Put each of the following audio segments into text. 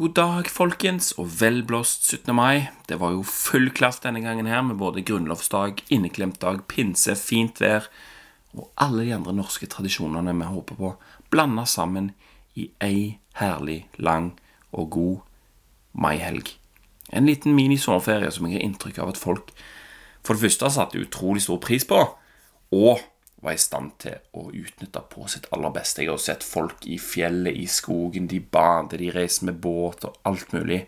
God dag, folkens, og velblåst 17. mai. Det var jo full klass denne gangen her, med både grunnlovsdag, inneklemt dag, pinse, fint vær og alle de andre norske tradisjonene vi håper på, blanda sammen i ei herlig, lang og god maihelg. En liten mini-sommerferie som jeg har inntrykk av at folk for det første satte utrolig stor pris på, og var i stand til å utnytte på sitt aller beste. Jeg har sett folk i fjellet, i skogen, de bader, de reiser med båt og alt mulig.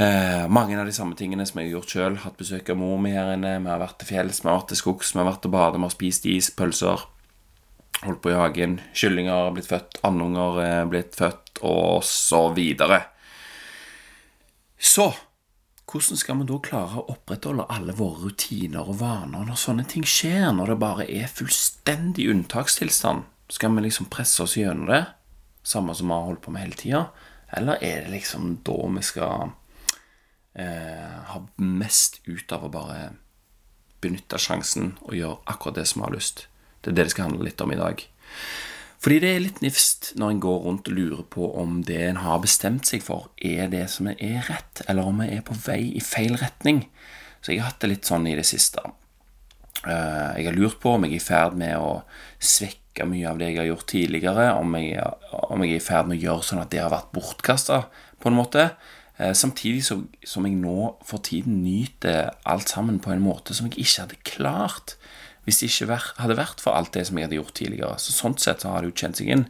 Eh, mange av de samme tingene som jeg har gjort sjøl. Hatt besøk av mor mi her inne. Vi har vært til fjells, vi har vært til skogs, vi har vært til bade, vi har spist is, pølser. Holdt på i hagen. Kyllinger har blitt født, andunger er blitt født, og så videre. Så hvordan skal vi da klare å opprettholde alle våre rutiner og vaner når sånne ting skjer, når det bare er fullstendig unntakstilstand? Skal vi liksom presse oss gjennom det, samme som vi har holdt på med hele tida? Eller er det liksom da vi skal eh, ha mest ut av å bare benytte sjansen og gjøre akkurat det som vi har lyst? Det er det det skal handle litt om i dag. Fordi det er litt nifst når en går rundt og lurer på om det en har bestemt seg for, er det som er rett, eller om en er på vei i feil retning. Så jeg har hatt det litt sånn i det siste. Eh, jeg har lurt på om jeg er i ferd med å svekke mye av det jeg har gjort tidligere, om jeg, om jeg er i ferd med å gjøre sånn at det har vært bortkasta, på en måte. Eh, samtidig som jeg nå for tiden nyter alt sammen på en måte som jeg ikke hadde klart hvis det ikke hadde vært for alt det som jeg hadde gjort tidligere. Så Sånn sett så har det jo kjent seg inn.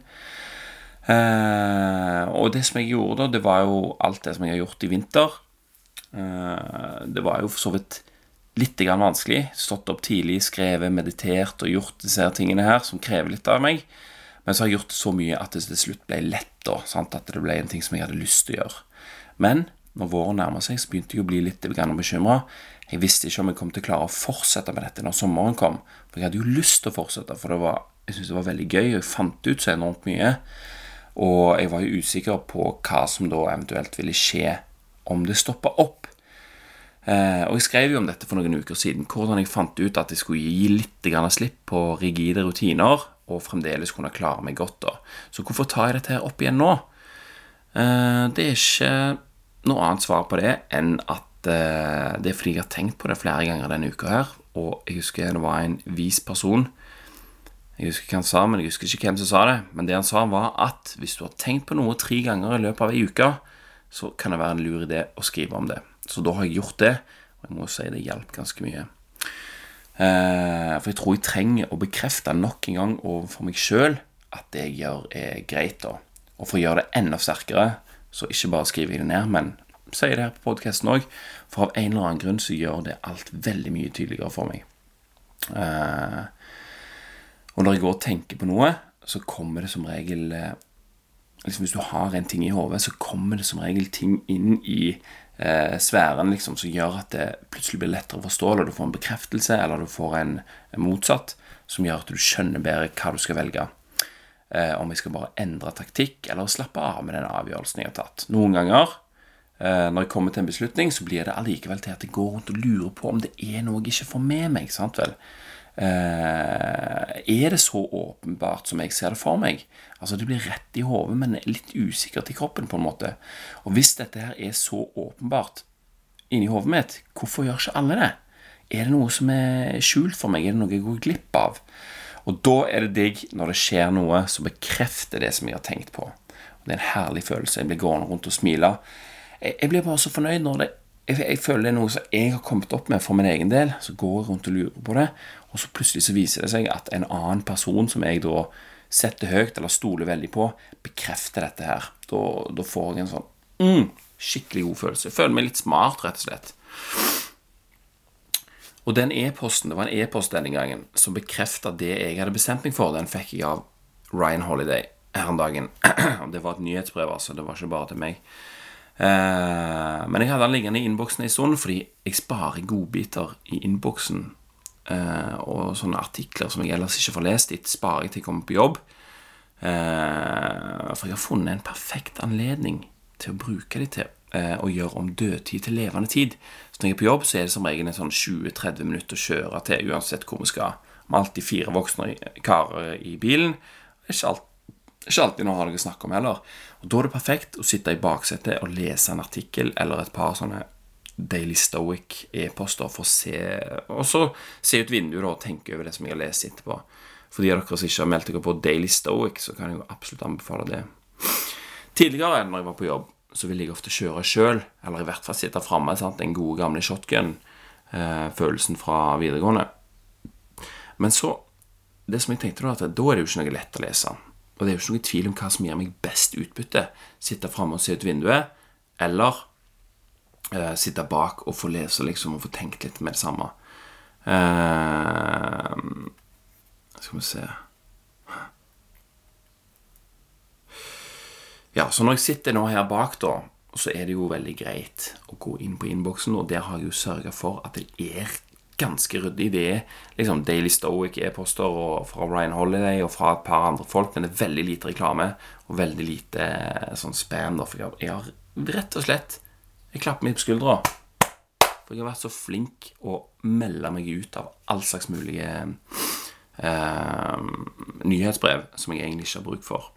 Eh, og det som jeg gjorde da, det var jo alt det som jeg har gjort i vinter. Eh, det var jo for så vidt litt grann vanskelig. Stått opp tidlig, skrevet, meditert og gjort disse tingene her, som krever litt av meg. Men så har jeg gjort så mye at det til slutt ble lett, da. Sant? At det ble en ting som jeg hadde lyst til å gjøre. Men når våren nærmer seg, så begynte jeg å bli litt bekymra. Jeg visste ikke om jeg kom til å klare å fortsette med dette når sommeren kom. For jeg hadde jo lyst til å fortsette, for var, jeg syntes det var veldig gøy, og jeg fant ut så enormt mye. Og jeg var jo usikker på hva som da eventuelt ville skje om det stoppa opp. Eh, og jeg skrev jo om dette for noen uker siden, hvordan jeg fant ut at jeg skulle gi litt slipp på rigide rutiner, og fremdeles kunne klare meg godt. da. Så hvorfor tar jeg dette her opp igjen nå? Eh, det er ikke noe annet svar på det enn at det er fordi jeg har tenkt på det flere ganger denne uka her. Og jeg husker det var en vis person. Jeg husker hva han sa, men jeg husker ikke hvem som sa det. Men det han sa, var at hvis du har tenkt på noe tre ganger i løpet av ei uke, så kan det være en lur idé å skrive om det. Så da har jeg gjort det, og jeg må si det hjalp ganske mye. Eh, for jeg tror jeg trenger å bekrefte nok en gang overfor meg sjøl at det jeg gjør, er greit. da. Og for å gjøre det enda sterkere, så ikke bare skriver jeg det ned, men sier det her på podkasten òg, for av en eller annen grunn så gjør det alt veldig mye tydeligere for meg. Uh, og når jeg går og tenker på noe, så kommer det som regel uh, liksom Hvis du har en ting i hodet, så kommer det som regel ting inn i eh, sfæren liksom, som gjør at det plutselig blir lettere å forstå, eller du får en bekreftelse, eller du får en, motsatt, som gjør at du skjønner bedre hva du skal velge. om jeg skal bare endre taktikk, eller slappe av med den avgjørelsen jeg har tatt. Noen ganger Eh, når jeg kommer til en beslutning, så blir det allikevel til at jeg går rundt og lurer på om det er noe jeg ikke får med meg. sant vel? Eh, er det så åpenbart som jeg ser det for meg? Altså Det blir rett i hodet, men litt usikkert i kroppen, på en måte. Og hvis dette her er så åpenbart inni hodet mitt, hvorfor gjør ikke alle det? Er det noe som er skjult for meg? Er det noe jeg går glipp av? Og da er det digg når det skjer noe som bekrefter det som jeg har tenkt på. Og det er en herlig følelse. Jeg blir gående rundt og smile jeg, jeg blir bare så fornøyd når det jeg, jeg, føler det er noe som jeg har kommet opp med for min egen del. Så går jeg rundt og lurer på det, og så plutselig så viser det seg at en annen person som jeg da setter høyt eller stoler veldig på, bekrefter dette her. Da, da får jeg en sånn mm, skikkelig god følelse. Jeg føler meg litt smart, rett og slett. Og den e-posten, det var en e-post denne gangen, som bekrefta det jeg hadde bestemt meg for. Den fikk jeg av Ryan Holiday her en dagen. Det var et nyhetsbrev, altså. Det var ikke bare til meg. Eh, men jeg hadde den liggende i innboksen en stund fordi jeg sparer godbiter i innboksen. Eh, og sånne artikler som jeg ellers ikke får lest, dit, sparer jeg til jeg kommer på jobb. Eh, for jeg har funnet en perfekt anledning til å bruke de til å gjøre om dødtid til levende tid. Så når jeg er på jobb, så er det som regel en sånn 20-30 minutter å kjøre til, uansett hvor vi skal. Har alltid fire voksne karer i bilen. Ikke alt Ikke alltid noe å snakke om heller. Og Da er det perfekt å sitte i baksetet og lese en artikkel eller et par sånne Daily Stoic e-poster for å se Og så se ut vinduet og tenke over det som jeg har lest etterpå. For de av dere som ikke har meldt dere på Daily Stoic, så kan jeg jo absolutt anbefale det. Tidligere, når jeg var på jobb, så ville jeg ofte kjøre sjøl, eller i hvert fall sitte framme. Den gode, gamle shotgun-følelsen fra videregående. Men så Det som jeg tenkte da, at da er det jo ikke noe lett å lese. Og det er jo ikke noen tvil om hva som gir meg best utbytte. Sitte framme og se ut vinduet, eller eh, sitte bak og få lese liksom, og få tenkt litt med det samme. Eh, skal vi se Ja, så når jeg sitter nå her bak, da, så er det jo veldig greit å gå inn på innboksen, og der har jeg jo sørga for at det er ganske ryddig. Det er liksom Daily Stoic e-poster og fra Ryan Holiday og fra et par andre folk, men det er veldig lite reklame og veldig lite eh, sånn spam. For jeg har rett og slett Jeg klapper meg på skuldra. For jeg har vært så flink å melde meg ut av all slags mulige eh, nyhetsbrev som jeg egentlig ikke har bruk for.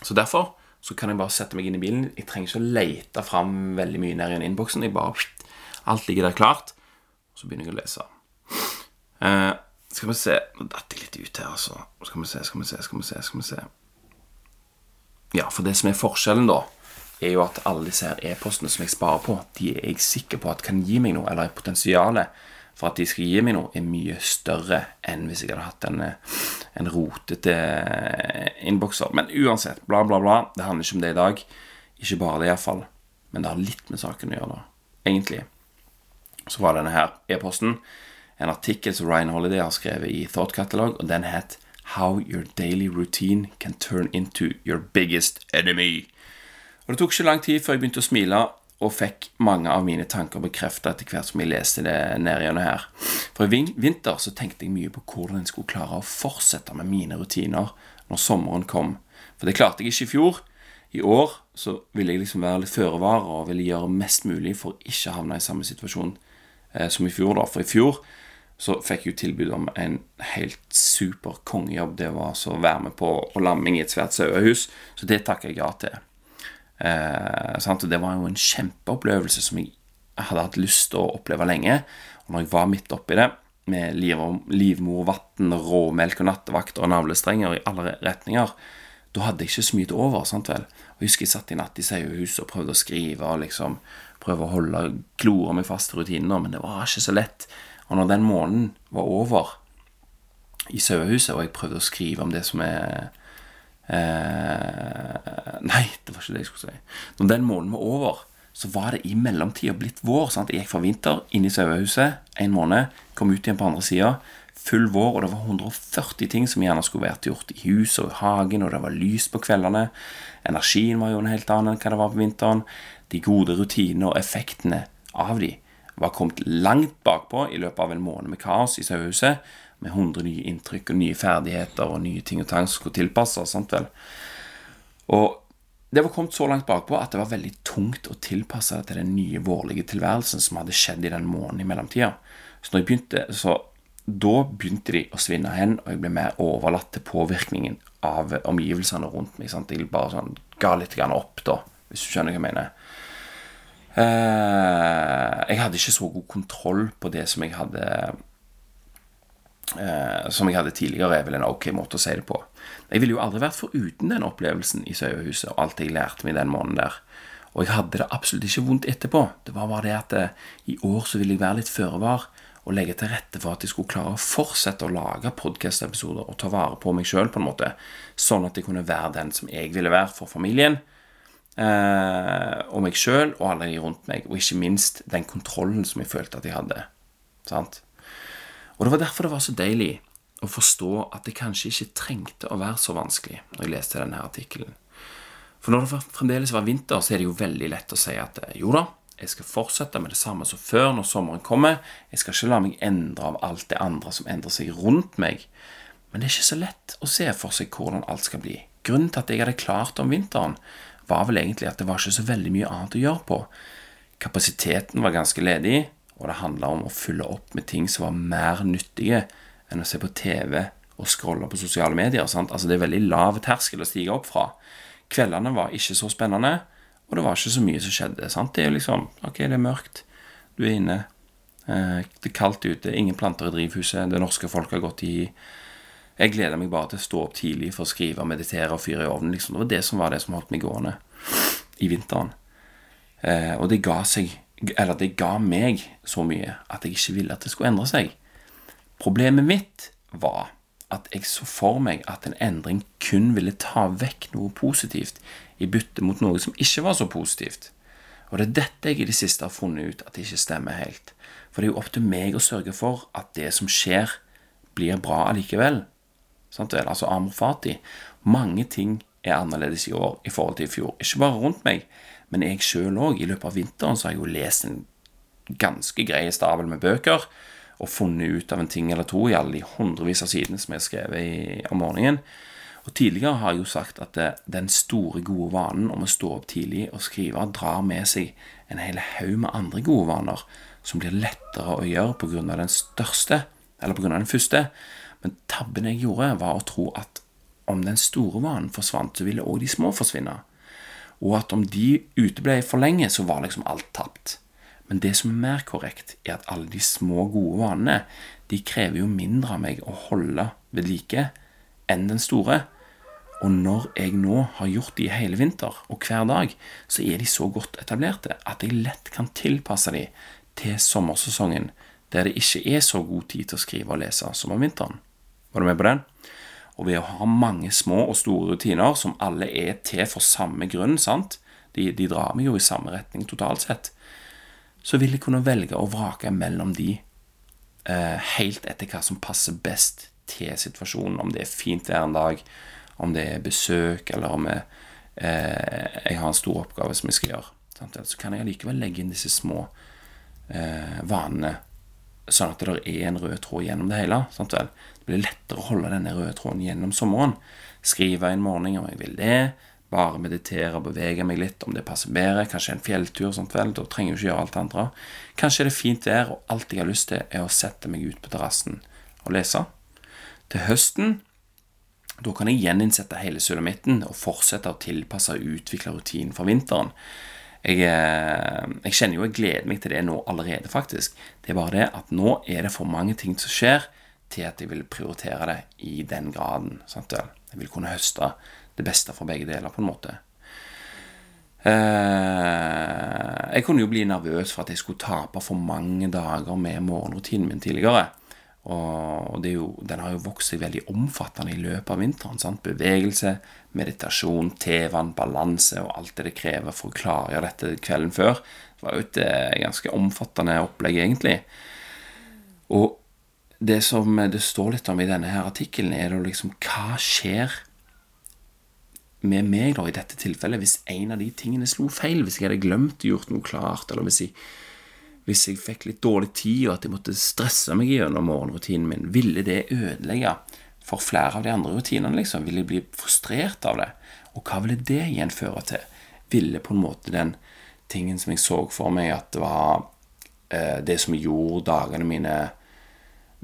Så derfor så kan jeg bare sette meg inn i bilen. Jeg trenger ikke å lete fram veldig mye ned i innboksen. Jeg bare, Alt ligger der klart. Så begynner jeg å lese. Eh, skal vi se Nå datt jeg litt ut her, altså. Skal vi se, skal vi se, skal vi se. skal vi se Ja, for det som er forskjellen, da, er jo at alle disse her e-postene som jeg sparer på, de er jeg sikker på at kan gi meg noe, eller potensialet for at de skal gi meg noe, er mye større enn hvis jeg hadde hatt en, en rotete innbokser. Men uansett, bla, bla, bla. Det handler ikke om det i dag. Ikke bare det, iallfall. Men det har litt med saken å gjøre, da. Egentlig. Så var denne her e-posten en artikkel som Ryan Holiday har skrevet i Thought Catalog, og den het How your daily routine can turn into your biggest enemy. Og Det tok ikke lang tid før jeg begynte å smile og fikk mange av mine tanker bekreftet etter hvert som jeg leste det ned her. For i vinter så tenkte jeg mye på hvordan jeg skulle klare å fortsette med mine rutiner når sommeren kom. For det klarte jeg ikke i fjor. I år så ville jeg liksom være litt føre var og ville gjøre mest mulig for å ikke havne i samme situasjon som i fjor. da. For i fjor så fikk jeg jo tilbud om en helt super kongejobb. Det var altså å være med på, og lamming i et svært sauehus. Så det takker jeg ja til. Eh? Og det var jo en kjempeopplevelse som jeg hadde hatt lyst til å oppleve lenge. Og når jeg var midt oppi det, med liv, livmorvann, råmelk og nattevakter og navlestrenger i alle retninger, da hadde jeg ikke så mye til over. sant vel? Og Jeg husker jeg satt i natt i sauehuset og prøvde å skrive og liksom prøve å holde klore meg fast i rutiner, men det var ikke så lett. Og når den måneden var over i sauehuset, og jeg prøvde å skrive om det som er Eh, nei, det var ikke det jeg skulle si. Når den måneden var over, så var det i mellomtida blitt vår. Sant? Jeg gikk fra vinter inn i sauehuset en måned, kom ut igjen på andre sida. Full vår, og det var 140 ting som gjerne skulle vært gjort i huset og i hagen, og det var lys på kveldene. Energien var jo en helt annen enn hva det var på vinteren. De gode rutinene og effektene av de var kommet langt bakpå i løpet av en måned med kaos i sauehuset med 100 nye inntrykk og nye ferdigheter og nye ting og tang som skulle tilpasses. Sant vel? Og det var kommet så langt bakpå at det var veldig tungt å tilpasse det til den nye vårlige tilværelsen som hadde skjedd i den måneden i mellomtida. Så når jeg begynte, så da begynte de å svinne hen, og jeg ble mer overlatt til påvirkningen av omgivelsene rundt meg. Sant? Jeg bare sånn ga litt opp, da, hvis du skjønner hva jeg mener. Eh, jeg hadde ikke så god kontroll på det som jeg hadde eh, som jeg hadde tidligere, er vel en ok måte å si det på. Jeg ville jo aldri vært foruten den opplevelsen i Sauehuset og alt jeg lærte meg den måneden der. Og jeg hadde det absolutt ikke vondt etterpå. Det var bare det at eh, i år så ville jeg være litt føre var og legge til rette for at jeg skulle klare å fortsette å lage podkast-episoder og ta vare på meg sjøl, på en måte. Sånn at jeg kunne være den som jeg ville være for familien. Eh, og meg sjøl og alle de rundt meg, og ikke minst den kontrollen som jeg følte at jeg hadde. Sant? Og det var derfor det var så deilig å forstå at det kanskje ikke trengte å være så vanskelig når jeg leste denne artikkelen. For når det fremdeles var vinter, så er det jo veldig lett å si at eh, jo da, jeg skal fortsette med det samme som før når sommeren kommer. Jeg skal ikke la meg endre av alt det andre som endrer seg rundt meg. Men det er ikke så lett å se for seg hvordan alt skal bli. Grunnen til at jeg hadde klart om vinteren, var vel egentlig at det var ikke så veldig mye annet å gjøre på. Kapasiteten var ganske ledig, og det handla om å fylle opp med ting som var mer nyttige enn å se på TV og scrolle på sosiale medier. Sant? Altså Det er veldig lav terskel å stige opp fra. Kveldene var ikke så spennende, og det var ikke så mye som skjedde. Sant? Det er jo liksom Ok, det er mørkt, du er inne, eh, det er kaldt ute, ingen planter i drivhuset, det norske folk har gått i Jeg gleder meg bare til å stå opp tidlig for å skrive meditere og fyre i ovnen. Liksom. Det var det som var det som holdt meg gående i vinteren. Eh, og det ga seg Eller det ga meg så mye at jeg ikke ville at det skulle endre seg. Problemet mitt var at jeg så for meg at en endring kun ville ta vekk noe positivt i bytte mot noe som ikke var så positivt. Og det er dette jeg i det siste har funnet ut at det ikke stemmer helt. For det er jo opp til meg å sørge for at det som skjer, blir bra allikevel. Sant vel? Altså amor fati. Mange ting er annerledes i år i forhold til i fjor. Ikke bare rundt meg, men jeg sjøl òg. I løpet av vinteren så har jeg jo lest en ganske grei stabel med bøker og funnet ut av en ting eller to i alle de hundrevis av sidene som jeg har skrevet om morgenen. Og Tidligere har jeg jo sagt at det, den store, gode vanen om å stå opp tidlig og skrive drar med seg en hel haug med andre gode vaner som blir lettere å gjøre pga. den største, eller pga. den første. Men tabben jeg gjorde, var å tro at om den store vanen forsvant, så ville òg de små forsvinne. Og at om de uteble for lenge, så var liksom alt tapt. Men det som er mer korrekt, er at alle de små, gode vanene de krever jo mindre av meg å holde ved like enn den store. Og når jeg nå har gjort de hele vinter, og hver dag, så er de så godt etablerte at jeg lett kan tilpasse de til sommersesongen, der det ikke er så god tid til å skrive og lese som om vinteren. Var du med på den? Og ved å ha mange små og store rutiner som alle er til for samme grunn, sant? De, de drar meg jo i samme retning totalt sett, så vil jeg kunne velge å vrake mellom de eh, helt etter hva som passer best til situasjonen. Om det er fint vær en dag, om det er besøk, eller om jeg, eh, jeg har en stor oppgave som jeg skal gjøre. Sant? Så kan jeg likevel legge inn disse små eh, vanene, sånn at det er en rød tråd gjennom det hele. Sant vel? Det blir lettere å holde denne røde tråden gjennom sommeren. Skrive en morgen om jeg vil det. Bare meditere og bevege meg litt om det passer bedre. Kanskje en fjelltur. sånt vel, Da trenger jeg ikke gjøre alt det andre. Kanskje er det fint vær, og alt jeg har lyst til, er å sette meg ut på terrassen og lese. Til høsten da kan jeg gjeninnsette hele sulamitten og fortsette å tilpasse og utvikle rutinen for vinteren. Jeg, eh, jeg, kjenner jo jeg gleder meg til det nå allerede, faktisk. Det er bare det at nå er det for mange ting som skjer, til at jeg vil prioritere det i den graden. Sant? Jeg vil kunne høste det beste for begge deler, på en måte. Eh, jeg kunne jo bli nervøs for at jeg skulle tape for mange dager med morgenrutinen min tidligere. Og jo, den har jo vokst seg veldig omfattende i løpet av vinteren. Sant? Bevegelse, meditasjon, tevann, balanse og alt det det krever for å klargjøre dette kvelden før. Det var jo et eh, ganske omfattende opplegg, egentlig. Og det som det står litt om i denne her artikkelen, er da liksom hva skjer med meg da i dette tilfellet hvis en av de tingene slo feil? Hvis jeg hadde glemt å gjort noe klart, eller hvis jeg, hvis jeg fikk litt dårlig tid, og at jeg måtte stresse meg gjennom morgenrutinen min, ville det ødelegge for flere av de andre rutinene? liksom? Ville jeg bli frustrert av det? Og hva ville det igjen føre til? Ville på en måte den tingen som jeg så for meg at det var eh, det som gjorde dagene mine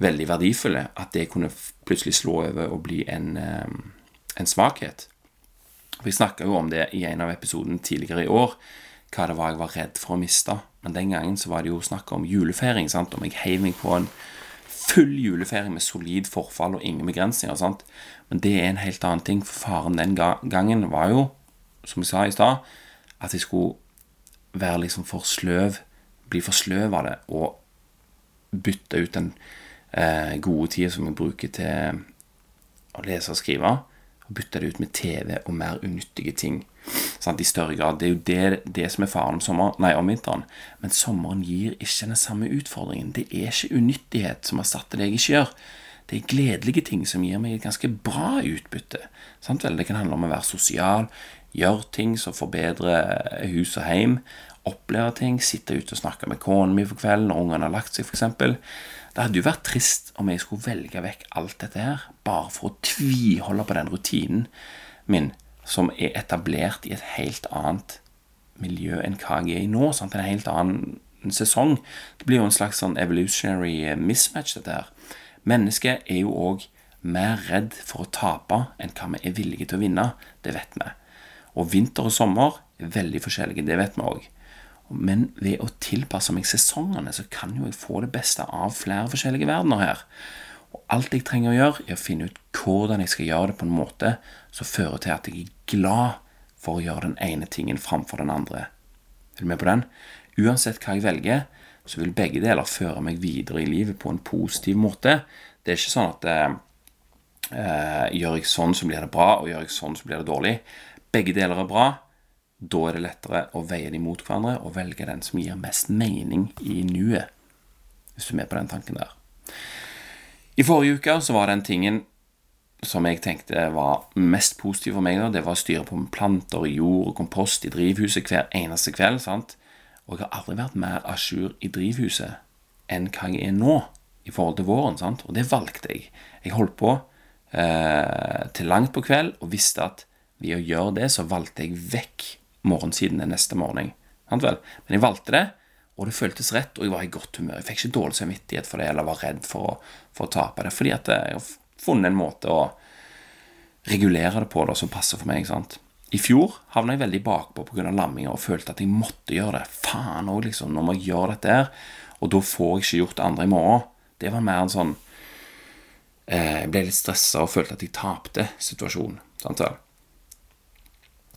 veldig verdifulle, at det kunne plutselig slå over og bli en, eh, en svakhet. Vi snakka jo om det i en av episodene tidligere i år, hva det var jeg var redd for å miste. Men den gangen så var det jo snakk om julefeiring, sant? om jeg heiv meg på en full julefeiring med solid forfall og ingen begrensninger. Sant? Men det er en helt annen ting, for faren den gangen var jo, som jeg sa i stad, at jeg skulle være liksom for sløv, bli for sløv av det, og bytte ut den eh, gode tida som jeg bruker til å lese og skrive og bytte det ut med TV og mer unyttige ting. Sant, I større grad. Det er jo det, det som er faren om, sommer, nei, om vinteren. Men sommeren gir ikke den samme utfordringen. Det er ikke unyttighet som erstatter det jeg ikke gjør. Det er gledelige ting som gir meg et ganske bra utbytte. Sant? Det kan handle om å være sosial, gjøre ting som forbedrer hus og heim, oppleve ting, sitte ute og snakke med kona mi for kvelden når ungene har lagt seg, f.eks. Det hadde jo vært trist om jeg skulle velge vekk alt dette her, bare for å tviholde på den rutinen min, som er etablert i et helt annet miljø enn hva jeg er i nå. Sant? En helt annen sesong. Det blir jo en slags sånn evolutionary mismatch, dette her. Mennesket er jo òg mer redd for å tape enn hva vi er villige til å vinne. Det vet vi. Og vinter og sommer er veldig forskjellige. Det vet vi òg. Men ved å tilpasse meg sesongene, så kan jo jeg få det beste av flere forskjellige verdener her. Og alt jeg trenger å gjøre, er å finne ut hvordan jeg skal gjøre det på en måte som fører til at jeg er glad for å gjøre den ene tingen framfor den andre. Er du med på den? Uansett hva jeg velger, så vil begge deler føre meg videre i livet på en positiv måte. Det er ikke sånn at eh, eh, gjør jeg sånn, så blir det bra, og gjør jeg sånn, så blir det dårlig. Begge deler er bra. Da er det lettere å veie dem mot hverandre og velge den som gir mest mening i nuet. Hvis du er med på den tanken der. I forrige uke så var den tingen som jeg tenkte var mest positiv for meg, da, det var å styre på med planter, jord og kompost i drivhuset hver eneste kveld. sant? Og jeg har aldri vært mer à jour i drivhuset enn hva jeg er nå i forhold til våren. sant? Og det valgte jeg. Jeg holdt på eh, til langt på kveld og visste at ved å gjøre det, så valgte jeg vekk morgensidene neste morgen. Sant vel? Men jeg valgte det, og det føltes rett, og jeg var i godt humør. Jeg fikk ikke dårlig samvittighet for det, eller var redd for å, for å tape det, fordi at jeg har funnet en måte å regulere det på det som passer for meg. sant? I fjor havna jeg veldig bakpå pga. lamminga og følte at jeg måtte gjøre det. Faen òg, liksom. Nå må jeg gjøre dette her. Og da får jeg ikke gjort det andre i morgen. Det var mer en sånn eh, Jeg ble litt stressa og følte at jeg tapte situasjonen. Sant?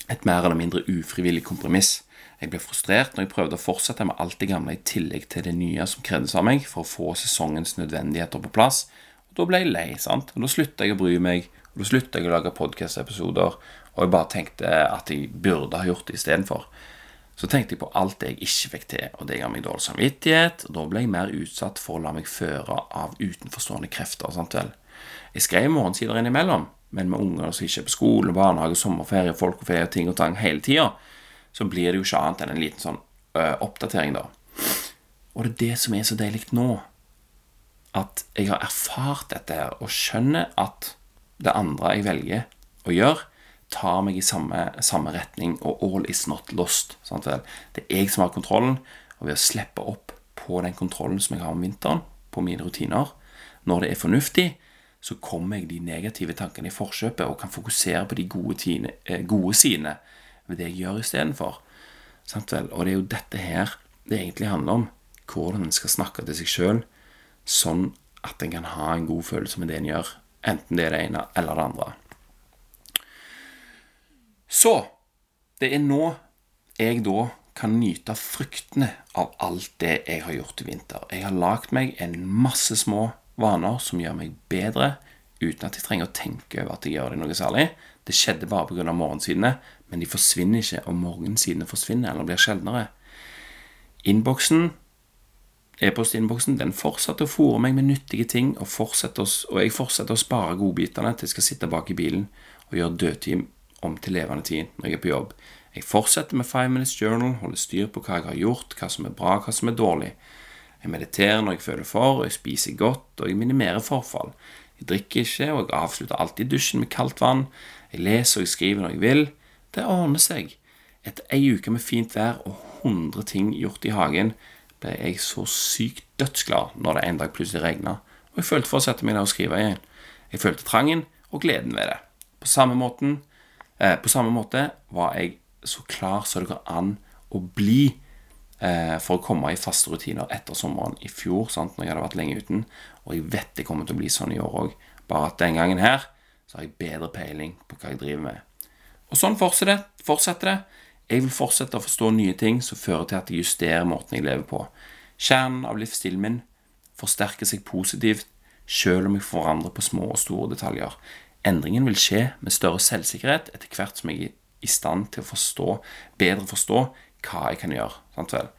Et mer eller mindre ufrivillig kompromiss. Jeg ble frustrert når jeg prøvde å fortsette med alt det gamle i tillegg til det nye som krevdes av meg for å få sesongens nødvendigheter på plass. Og Da ble jeg lei, sant? og da slutta jeg å bry meg, og da slutta jeg å lage podkast-episoder, og jeg bare tenkte at jeg burde ha gjort det istedenfor. Så tenkte jeg på alt det jeg ikke fikk til, og det ga meg dårlig samvittighet, og da ble jeg mer utsatt for å la meg føre av utenforstående krefter. sant vel? Jeg skrev morgensider innimellom, men med unger som ikke er på skole, barnehage, sommerferie, folkeferie, ting og tang hele tida, så blir det jo ikke annet enn en liten sånn ø, oppdatering, da. Og det er det som er så deilig nå. At jeg har erfart dette her og skjønner at det andre jeg velger å gjøre, tar meg i samme, samme retning, og all is not lost. Sant vel? Det er jeg som har kontrollen, og ved å slippe opp på den kontrollen som jeg har om vinteren, på mine rutiner, når det er fornuftig, så kommer jeg de negative tankene i forkjøpet og kan fokusere på de gode, tine, gode sidene ved det jeg gjør istedenfor. Og det er jo dette her det egentlig handler om. Hvordan en skal snakke til seg sjøl sånn at en kan ha en god følelse med det en gjør. Enten det er det ene eller det andre. Så det er nå jeg da kan nyte fruktene av alt det jeg har gjort i vinter. Jeg har lagd meg en masse små vaner som gjør meg bedre, uten at jeg trenger å tenke over at jeg gjør det noe særlig. Det skjedde bare pga. morgensidene, men de forsvinner ikke om morgensidene forsvinner eller blir sjeldnere. Innboksen, e-postinnboksen, den fortsetter å fòre meg med nyttige ting, og, og, jeg fortsetter å spare godbitene til jeg skal sitte bak i bilen og gjøre dødtid om til levende tid når jeg er på jobb. Jeg fortsetter med Five Minutes Journal, holder styr på hva jeg har gjort, hva som er bra, hva som er dårlig. Jeg mediterer når jeg føler for, og jeg spiser godt, og jeg minimerer forfall. Jeg drikker ikke, og jeg avslutter alltid dusjen med kaldt vann. Jeg leser og jeg skriver når jeg vil. Det ordner seg. Etter ei uke med fint vær og 100 ting gjort i hagen, ble jeg så sykt dødsglad når det en dag plutselig regna, og jeg følte for å sette meg ned og skrive igjen. Jeg følte trangen og gleden ved det. På samme, måten, eh, på samme måte var jeg så klar som det går an å bli for å komme i faste rutiner etter sommeren i fjor, sant, når jeg hadde vært lenge uten. Og jeg vet det kommer til å bli sånn i år òg. Bare at den gangen her så har jeg bedre peiling på hva jeg driver med. Og sånn. Fortsetter det. Jeg vil fortsette å forstå nye ting som fører til at jeg justerer måten jeg lever på. Kjernen av livsstilen min forsterker seg positivt selv om jeg forandrer på små og store detaljer. Endringen vil skje med større selvsikkerhet etter hvert som jeg er i stand til å forstå, bedre forstå hva jeg kan gjøre. Sant vel?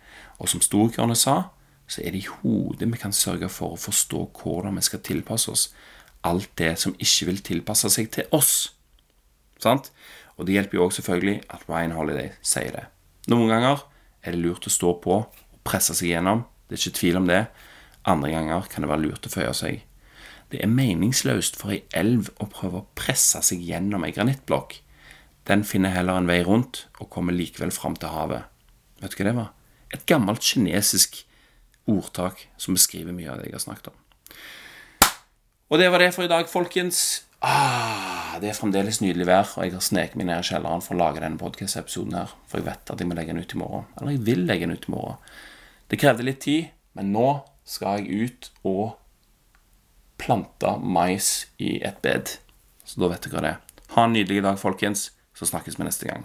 Og som storkørene sa, så er det i hodet vi kan sørge for å forstå hvordan vi skal tilpasse oss alt det som ikke vil tilpasse seg til oss. Sant? Og det hjelper jo også selvfølgelig at Ryan Holiday sier det. Noen ganger er det lurt å stå på og presse seg gjennom. Det er ikke tvil om det. Andre ganger kan det være lurt å føye seg. Det er meningsløst for ei elv å prøve å presse seg gjennom ei granittblokk. Den finner heller en vei rundt og kommer likevel fram til havet. Vet du hva det var? Et gammelt kinesisk ordtak som beskriver mye av det jeg har snakket om. Og det var det for i dag, folkens. Ah, det er fremdeles nydelig vær, og jeg har sneket meg ned i kjelleren for å lage denne podkast-episoden her, for jeg vet at jeg må legge den ut i morgen. Eller jeg vil legge den ut i morgen. Det krevde litt tid, men nå skal jeg ut og plante mais i et bed. Så da vet dere det. er. Ha en nydelig dag, folkens. Så snakkes vi neste gang.